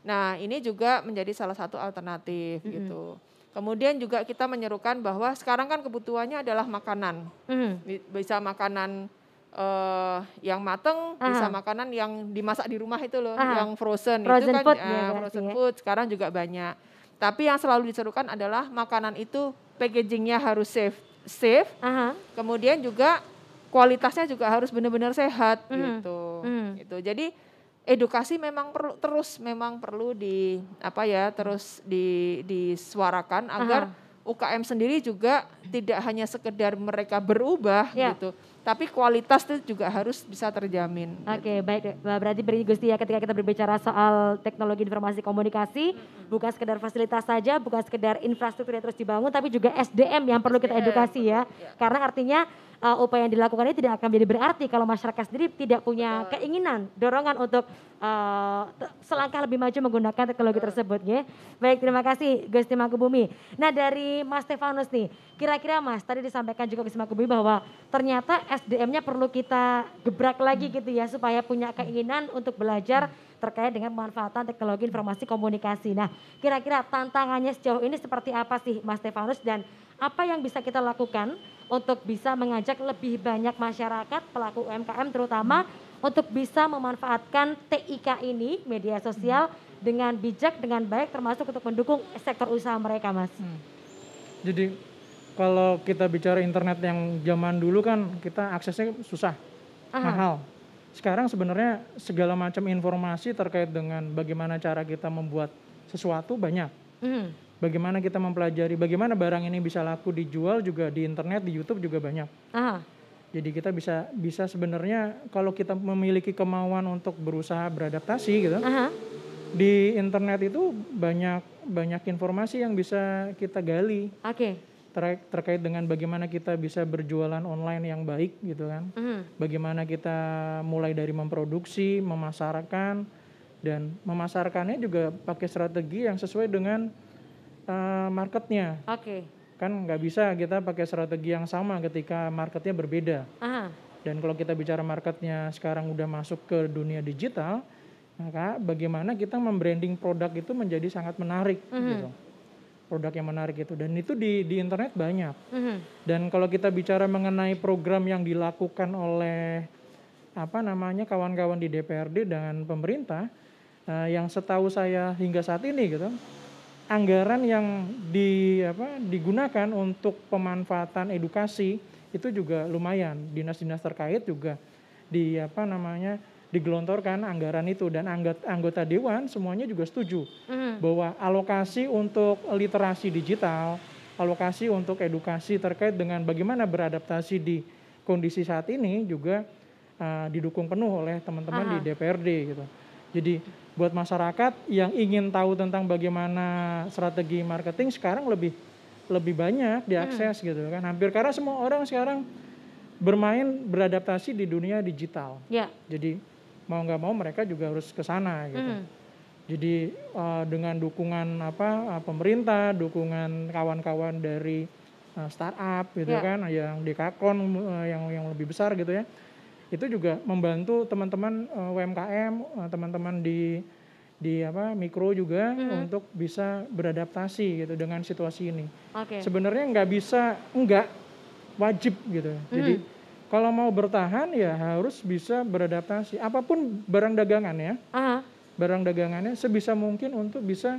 Nah, ini juga menjadi salah satu alternatif gitu. Kemudian juga kita menyerukan bahwa sekarang kan kebutuhannya adalah makanan. Mhm. Bi- Bisa makanan eh yang mateng, bisa Aha. makanan yang dimasak di rumah itu loh, Aha. yang frozen, Frozen itu kan food ya berarti frozen ya. food sekarang juga banyak. Tapi yang selalu diserukan adalah makanan itu packagingnya harus safe, safe. Aha. Kemudian juga kualitasnya juga harus benar-benar sehat Mhm. gitu. Mhm. Gitu. Jadi edukasi memang perlu terus memang perlu di apa ya terus di disuarakan agar UKM sendiri juga tidak hanya sekedar mereka berubah Ya. gitu, tapi kualitas itu juga harus bisa terjamin. Oke, baik. Bah, Berarti Gusti ya ketika kita berbicara soal teknologi informasi komunikasi, bukan sekedar fasilitas saja, bukan sekedar infrastruktur yang terus dibangun, tapi juga SDM yang perlu kita edukasi ya. Karena artinya uh, upaya yang dilakukan ini tidak akan menjadi berarti kalau masyarakat sendiri tidak punya keinginan, dorongan untuk uh, selangkah lebih maju menggunakan teknologi tersebut ya. Baik, terima kasih Gusti Mangkubumi. Nah dari Mas Stefanus nih, kira-kira Mas tadi disampaikan juga Gusti Mangkubumi bahwa ternyata SDM-nya perlu kita gebrak lagi gitu ya supaya punya keinginan untuk belajar terkait dengan pemanfaatan teknologi informasi komunikasi. Nah, kira-kira tantangannya sejauh ini seperti apa sih Mas Stefanus dan apa yang bisa kita lakukan untuk bisa mengajak lebih banyak masyarakat pelaku UMKM terutama untuk bisa memanfaatkan TIK ini media sosial dengan bijak dengan baik termasuk untuk mendukung sektor usaha mereka, Mas. Jadi kalau kita bicara internet yang zaman dulu kan kita aksesnya susah, Aha. mahal. Sekarang sebenarnya segala macam informasi terkait dengan bagaimana cara kita membuat sesuatu banyak. Hmm. Bagaimana kita mempelajari bagaimana barang ini bisa laku dijual juga di internet, di YouTube juga banyak. Aha. Jadi kita bisa bisa sebenarnya kalau kita memiliki kemauan untuk berusaha beradaptasi gitu, Aha. di internet itu banyak banyak informasi yang bisa kita gali Oke. Ter- terkait dengan bagaimana kita bisa berjualan online yang baik gitu kan. Mhm. Bagaimana kita mulai dari memproduksi, memasarkan dan memasarkannya juga pakai strategi yang sesuai dengan uh, marketnya. Oke. Kan nggak bisa kita pakai strategi yang sama ketika marketnya berbeda. Aha. Dan kalau kita bicara marketnya sekarang udah masuk ke dunia digital, maka bagaimana kita membranding produk itu menjadi sangat menarik gitu. Produk yang menarik itu dan itu di di internet banyak. Mhm. Dan kalau kita bicara mengenai program yang dilakukan oleh apa namanya kawan-kawan di DPRD dan pemerintah eh, yang setahu saya hingga saat ini gitu anggaran yang di apa digunakan untuk pemanfaatan edukasi itu juga lumayan dinas-dinas terkait juga di apa namanya digelontorkan anggaran itu dan anggota, anggota dewan semuanya juga setuju Mhm. bahwa alokasi untuk literasi digital, alokasi untuk edukasi terkait dengan bagaimana beradaptasi di kondisi saat ini juga uh, didukung penuh oleh teman-teman di DPRD gitu. Jadi buat masyarakat yang ingin tahu tentang bagaimana strategi marketing sekarang lebih lebih banyak diakses gitu kan. Hampir karena semua orang sekarang bermain beradaptasi di dunia digital. Ya. Jadi mau nggak mau mereka juga harus ke sana gitu. Mhm. Jadi eh, dengan dukungan apa eh, pemerintah, dukungan kawan-kawan dari eh, startup gitu Ya. kan, yang di Kakon eh, yang yang lebih besar gitu ya, itu juga membantu teman-teman eh, UMKM, eh, teman-teman di di apa mikro juga untuk bisa beradaptasi gitu dengan situasi ini. Oke. Sebenarnya nggak bisa, nggak wajib gitu. Jadi kalau mau bertahan ya harus bisa beradaptasi. Apa pun barang dagangan ya Aha. barang dagangannya sebisa mungkin untuk bisa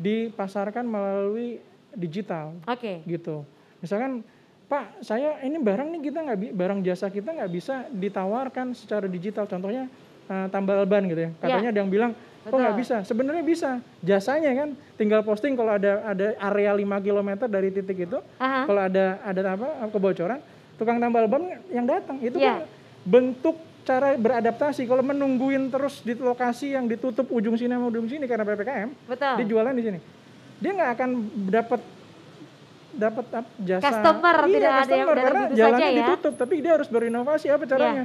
dipasarkan melalui digital Oke. gitu. Misalkan Pak, saya ini barang nih kita nggak barang jasa kita nggak bisa ditawarkan secara digital. Contohnya eh, tambal ban gitu ya. Katanya ada yang bilang kok nggak bisa. Sebenarnya bisa. Jasanya kan tinggal posting kalau ada ada area 5 km dari titik itu, Aha. kalau ada ada apa kebocoran, tukang tambal ban yang datang itu Ya. kan bentuk cara beradaptasi. Kalau menungguin terus di lokasi yang ditutup ujung sini sama ujung sini karena ppkm, Betul. dia jualan di sini. Dia nggak akan dapat dapat ap- jasa Customer, iya, tidak ada yang customer, karena jalannya saja ya. ditutup tapi dia harus berinovasi apa caranya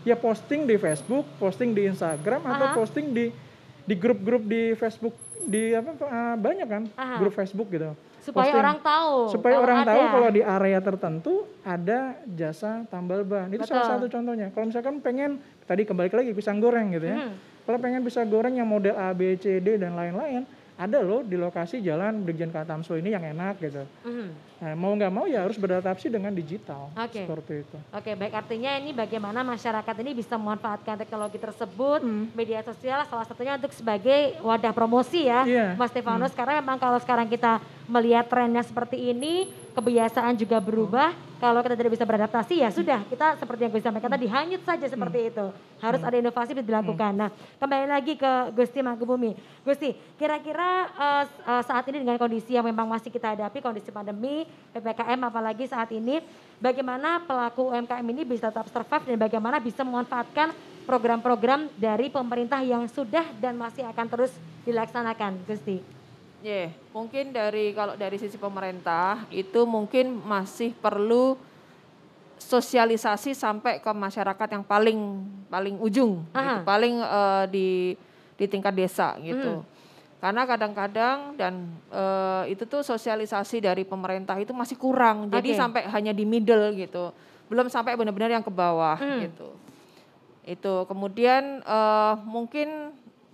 ya posting di Facebook posting di Instagram atau Aha. posting di di grup-grup di Facebook di apa eh, banyak kan Aha. grup Facebook gitu. Supaya Posting. orang tahu. supaya kalau orang ada. tahu kalau di area tertentu ada jasa tambal ban. Itu salah Betul. satu contohnya. Kalau misalkan pengen tadi kembali lagi pisang goreng gitu ya. Hmm. Kalau pengen pisang goreng yang model A, B, C, D dan lain-lain, ada loh di lokasi jalan Brigjen Katamso ini yang enak gitu. Mhm. Nah, mau nggak mau ya harus beradaptasi dengan digital. Oke. Seperti itu. Oke, baik artinya ini bagaimana masyarakat ini bisa memanfaatkan teknologi tersebut, media sosial salah satunya untuk sebagai wadah promosi ya, Iya. Mas Stefanus. Karena memang kalau sekarang kita melihat trennya seperti ini, kebiasaan juga berubah. Kalau kita tidak bisa beradaptasi ya sudah, kita seperti yang gue sampaikan tadi hanyut saja seperti itu. Harus ada inovasi yang dilakukan. Nah, kembali lagi ke Gusti Mangkubumi. Gusti, kira-kira eh, eh, saat ini dengan kondisi yang memang masih kita hadapi, kondisi pandemi, PPKM apalagi saat ini, bagaimana pelaku UMKM ini bisa tetap survive dan bagaimana bisa memanfaatkan program-program dari pemerintah yang sudah dan masih akan terus dilaksanakan, Gusti. Ya, mungkin dari kalau dari sisi pemerintah itu mungkin masih perlu sosialisasi sampai ke masyarakat yang paling paling ujung, Aha. gitu, paling eh, di di tingkat desa gitu. Hmm. Karena kadang-kadang dan eh, itu tuh sosialisasi dari pemerintah itu masih kurang, jadi sampai hanya di middle gitu, belum sampai benar-benar yang ke bawah Hmm. gitu. Itu kemudian eh, mungkin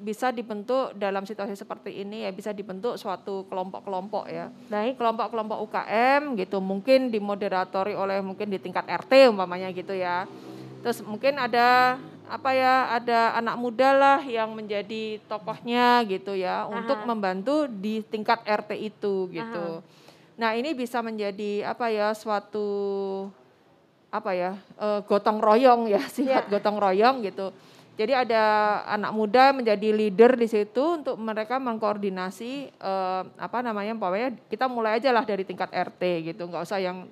bisa dibentuk dalam situasi seperti ini ya bisa dibentuk suatu kelompok-kelompok ya Baik. kelompok-kelompok UKM gitu mungkin dimoderatori oleh mungkin di tingkat RT umpamanya gitu ya terus mungkin ada apa ya ada anak muda lah yang menjadi tokohnya gitu ya untuk Aha. membantu di tingkat RT itu gitu nah ini bisa menjadi apa ya suatu apa ya eh, gotong royong ya sifat Ya. gotong royong gitu jadi ada anak muda menjadi leader di situ untuk mereka mengkoordinasi eh, apa namanya pokoknya kita mulai aja lah dari tingkat RT gitu nggak usah yang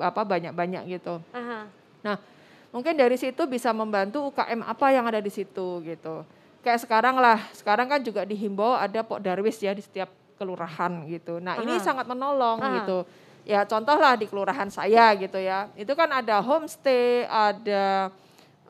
apa banyak-banyak gitu Aha. Nah, mungkin dari situ bisa membantu UKM apa yang ada di situ gitu. Kayak sekarang lah, sekarang kan juga dihimbau ada Pok Darwis ya di setiap kelurahan gitu. Nah, ini Aha. sangat menolong Aha. gitu. Ya contoh lah di kelurahan saya gitu ya. Itu kan ada homestay, ada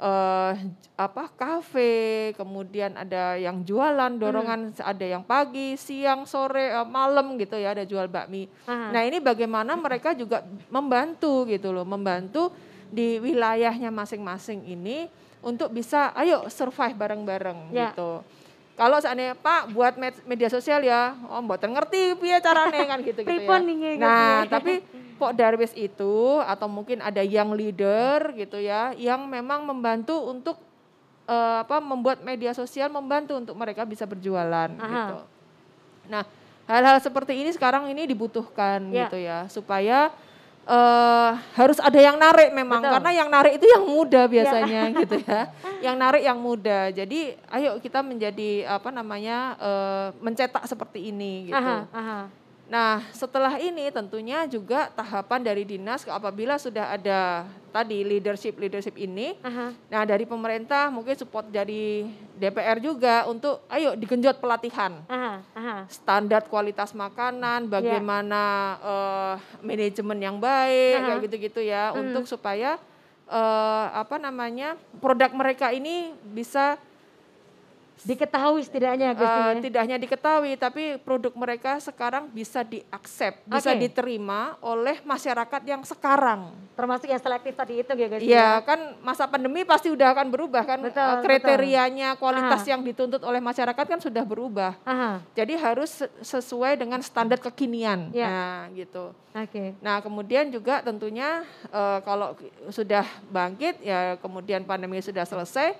eh apa kafe, kemudian ada yang jualan dorongan, ada yang pagi, siang, sore, eh, malam gitu ya, ada jual bakmi. Aha. Nah ini bagaimana mereka juga membantu gitu loh, membantu di wilayahnya masing-masing ini untuk bisa ayo survive bareng-bareng Ya. gitu. Kalau seandainya Pak buat med- media sosial ya, oh mboten ngerti piye carane kan gitu gitu ya. Nah, tapi Pok Darwis itu atau mungkin ada yang leader gitu ya, yang memang membantu untuk eh, apa membuat media sosial membantu untuk mereka bisa berjualan Aha. gitu. Nah, hal-hal seperti ini sekarang ini dibutuhkan Ya. gitu ya, supaya eh harus ada yang narik memang Betul. karena yang narik itu yang muda biasanya gitu ya. Yang narik yang muda. Jadi ayo kita menjadi apa namanya eh, mencetak seperti ini gitu. Aha, aha. Nah, setelah ini tentunya juga tahapan dari dinas apabila sudah ada tadi leadership leadership ini Aha. Nah, dari pemerintah mungkin support dari DPR juga untuk ayo digenjot pelatihan Aha, aha. standar kualitas makanan, bagaimana eh, manajemen yang baik Aha. kayak gitu-gitu ya Hmm. untuk supaya eh, apa namanya produk mereka ini bisa Diketahui setidaknya Gusti. eh, ya. tidak hanya diketahui tapi produk mereka sekarang bisa diaksep, bisa Oke. diterima oleh masyarakat yang sekarang. Termasuk yang selektif tadi itu ya Gusti. Iya kan masa pandemi pasti udah akan berubah kan Betul, eh, kriterianya kualitas Aha. yang dituntut oleh masyarakat kan sudah berubah. Aha. Jadi harus se- sesuai dengan standar kekinian. Ya. Nah, gitu. Oke. Nah, kemudian juga tentunya eh, kalau sudah bangkit ya kemudian pandemi sudah selesai,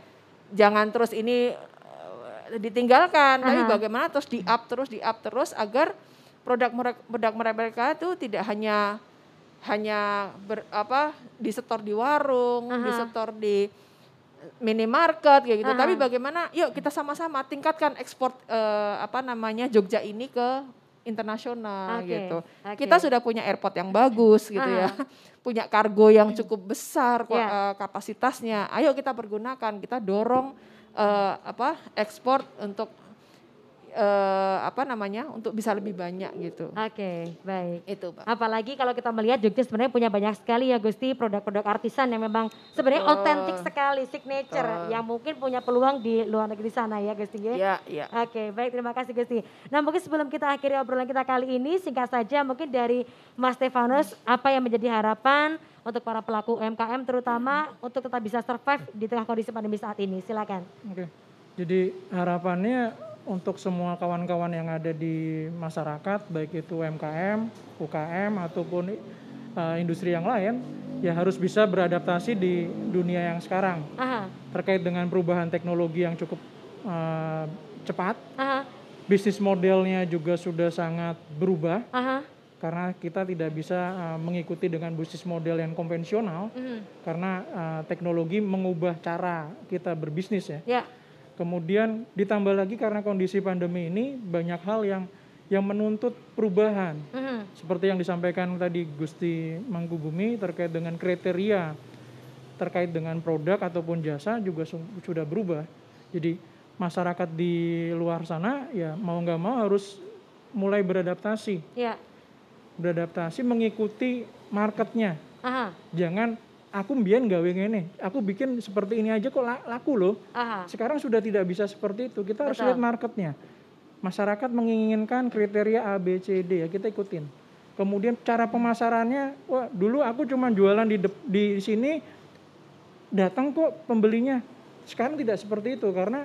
jangan terus ini ditinggalkan, tapi Aha. bagaimana terus di up terus di up terus agar produk mereka produk mereka itu tidak hanya hanya ber, apa disetor di warung, Aha. disetor di minimarket kayak gitu. Aha. Tapi bagaimana yuk kita sama-sama tingkatkan ekspor eh, apa namanya Jogja ini ke internasional Oke, gitu. oke. Kita sudah punya airport yang bagus gitu ya. Punya kargo yang cukup besar kok, Ya. eh, kapasitasnya. Ayo kita pergunakan, kita dorong eh, apa ekspor untuk eh, apa namanya untuk bisa lebih banyak gitu. Oke, baik. Itu, Pak. Apalagi kalau kita melihat Jogja sebenarnya punya banyak sekali ya Gusti produk-produk artisan yang memang sebenarnya otentik sekali, signature Betul. yang mungkin punya peluang di luar negeri sana ya Gusti ya. Iya, iya. Oke, baik terima kasih Gusti. Nah mungkin sebelum kita akhiri obrolan kita kali ini, singkat saja mungkin dari Mas Stefanus, apa yang menjadi harapan untuk para pelaku UMKM terutama untuk tetap bisa survive di tengah kondisi pandemi saat ini? Silakan. Oke. Jadi harapannya untuk semua kawan-kawan yang ada di masyarakat, baik itu UMKM, UKM ataupun uh, industri yang lain, ya harus bisa beradaptasi di dunia yang sekarang Aha, terkait dengan perubahan teknologi yang cukup uh, cepat. aha, Bisnis modelnya juga sudah sangat berubah aha. Karena kita tidak bisa uh, mengikuti dengan bisnis model yang konvensional mhm, karena uh, teknologi mengubah cara kita berbisnis ya. Ya, Kemudian ditambah lagi karena kondisi pandemi ini banyak hal yang yang menuntut perubahan. mhm, Seperti yang disampaikan tadi Gusti Mangkubumi terkait dengan kriteria terkait dengan produk ataupun jasa juga su- sudah berubah. Jadi masyarakat di luar sana ya mau nggak mau harus mulai beradaptasi, ya, beradaptasi mengikuti marketnya. aha, Jangan aku mbien gawe ngene, aku bikin seperti ini aja kok la- laku loh. aha. Sekarang sudah tidak bisa seperti itu. Kita harus Betul. lihat marketnya. Masyarakat menginginkan kriteria A, B, C, D ya kita ikutin. Kemudian cara pemasarannya, wah dulu aku cuma jualan di di sini, datang kok pembelinya. Sekarang tidak seperti itu karena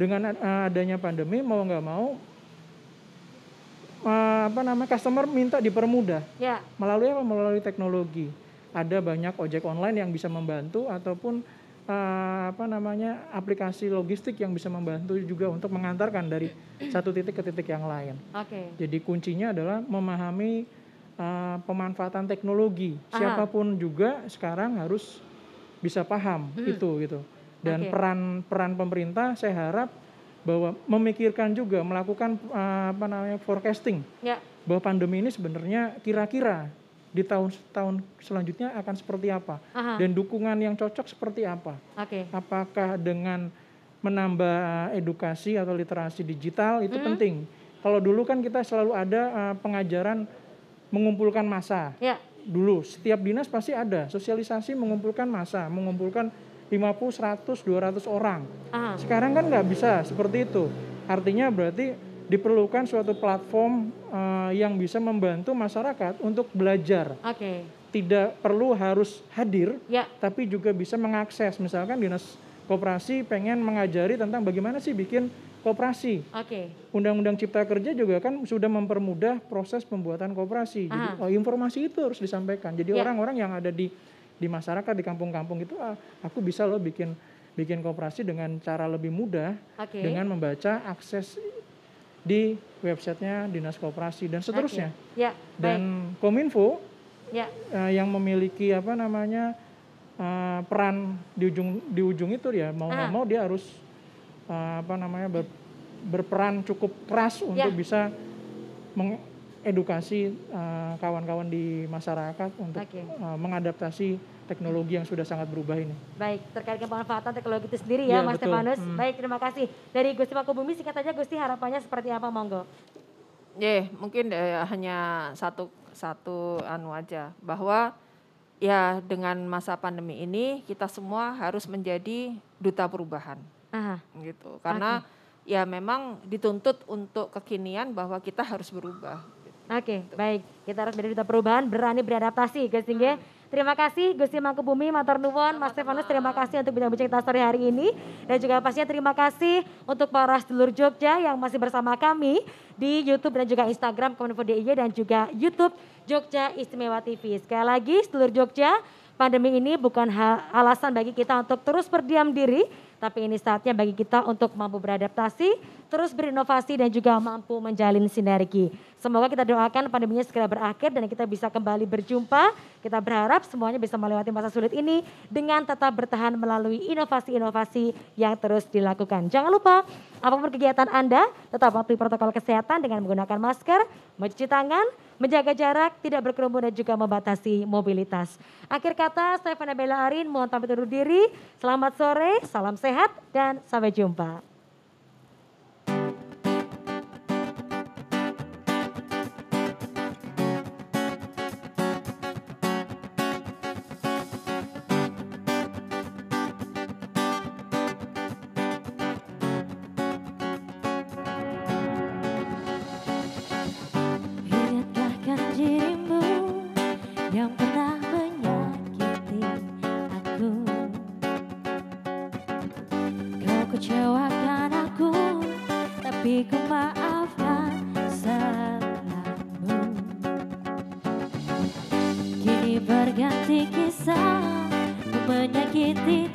dengan adanya pandemi mau nggak mau uh, apa namanya customer minta dipermudah Ya, melalui apa? Melalui teknologi. Ada banyak ojek online yang bisa membantu ataupun eh, apa namanya aplikasi logistik yang bisa membantu juga untuk mengantarkan dari satu titik ke titik yang lain. oke. Jadi kuncinya adalah memahami eh, pemanfaatan teknologi. Aha. Siapa pun juga sekarang harus bisa paham itu gitu. Dan Hmm. Oke. peran peran pemerintah saya harap bahwa memikirkan juga melakukan eh, apa namanya forecasting Ya, bahwa pandemi ini sebenarnya kira-kira di tahun-tahun selanjutnya akan seperti apa aha, dan dukungan yang cocok seperti apa. oke. Apakah dengan menambah edukasi atau literasi digital itu Mhm. penting. Kalau dulu kan kita selalu ada eh, pengajaran mengumpulkan massa. Ya, Dulu setiap dinas pasti ada sosialisasi mengumpulkan massa, mengumpulkan 50, 100, 200 orang. aha, Sekarang kan nggak bisa seperti itu. Artinya berarti diperlukan suatu platform eh, yang bisa membantu masyarakat untuk belajar. oke. Tidak perlu harus hadir, Ya, tapi juga bisa mengakses. Misalkan dinas koperasi pengen mengajari tentang bagaimana sih bikin koperasi. oke. Undang-undang Cipta Kerja juga kan sudah mempermudah proses pembuatan koperasi. Jadi oh, informasi itu harus disampaikan. Jadi Ya. orang-orang yang ada di di masyarakat di kampung-kampung itu, ah, aku bisa loh bikin bikin koperasi dengan cara lebih mudah Oke. dengan membaca akses di websitenya dinas koperasi dan seterusnya. Oke. Ya, baik. Dan Kominfo Ya, eh, yang memiliki apa namanya eh, peran di ujung di ujung itu ya mau nggak Ah. mau dia harus eh, apa namanya ber- berperan cukup keras untuk Ya. bisa mengedukasi eh, kawan-kawan di masyarakat untuk Oke. eh, mengadaptasi teknologi yang sudah sangat berubah ini. baik. Terkait dengan pemanfaatan teknologi itu sendiri ya, Iya, Mas. Stefanus. Hmm. Baik, terima kasih. Dari Gusti Makubumi, singkat saja Gusti harapannya seperti apa, monggo? Ya, mungkin eh, hanya satu satu anu aja bahwa ya dengan masa pandemi ini kita semua harus menjadi duta perubahan Aha, gitu. Karena ya memang dituntut untuk kekinian bahwa kita harus berubah. Oke, baik. Kita harus duta perubahan, berani beradaptasi, Gusti nggih. Terima kasih Gusti Mangkubumi, Matur Nuwun, Mas Stefanus terima kasih untuk bincang-bincang kita sore hari ini dan juga pastinya terima kasih untuk para sedulur Jogja yang masih bersama kami di YouTube dan juga Instagram Kominfo DIY dan juga YouTube Jogja Istimewa TV. Sekali lagi sedulur Jogja, pandemi ini bukan alasan bagi kita untuk terus berdiam diri, tapi ini saatnya bagi kita untuk mampu beradaptasi, terus berinovasi dan juga mampu menjalin sinergi. Semoga kita doakan pandeminya segera berakhir dan kita bisa kembali berjumpa. Kita berharap semuanya bisa melewati masa sulit ini dengan tetap bertahan melalui inovasi-inovasi yang terus dilakukan. Jangan lupa, apa pun kegiatan Anda, tetap patuhi protokol kesehatan dengan menggunakan masker, mencuci tangan, menjaga jarak, tidak berkerumun dan juga membatasi mobilitas. Akhir kata, saya Bella Arin, mohon pamit undur diri. Selamat sore, salam sehat, dan sampai jumpa. kecewakan aku Tapi ku maafkan salahmu. Kini berganti kisah Menyakiti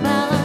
Untuk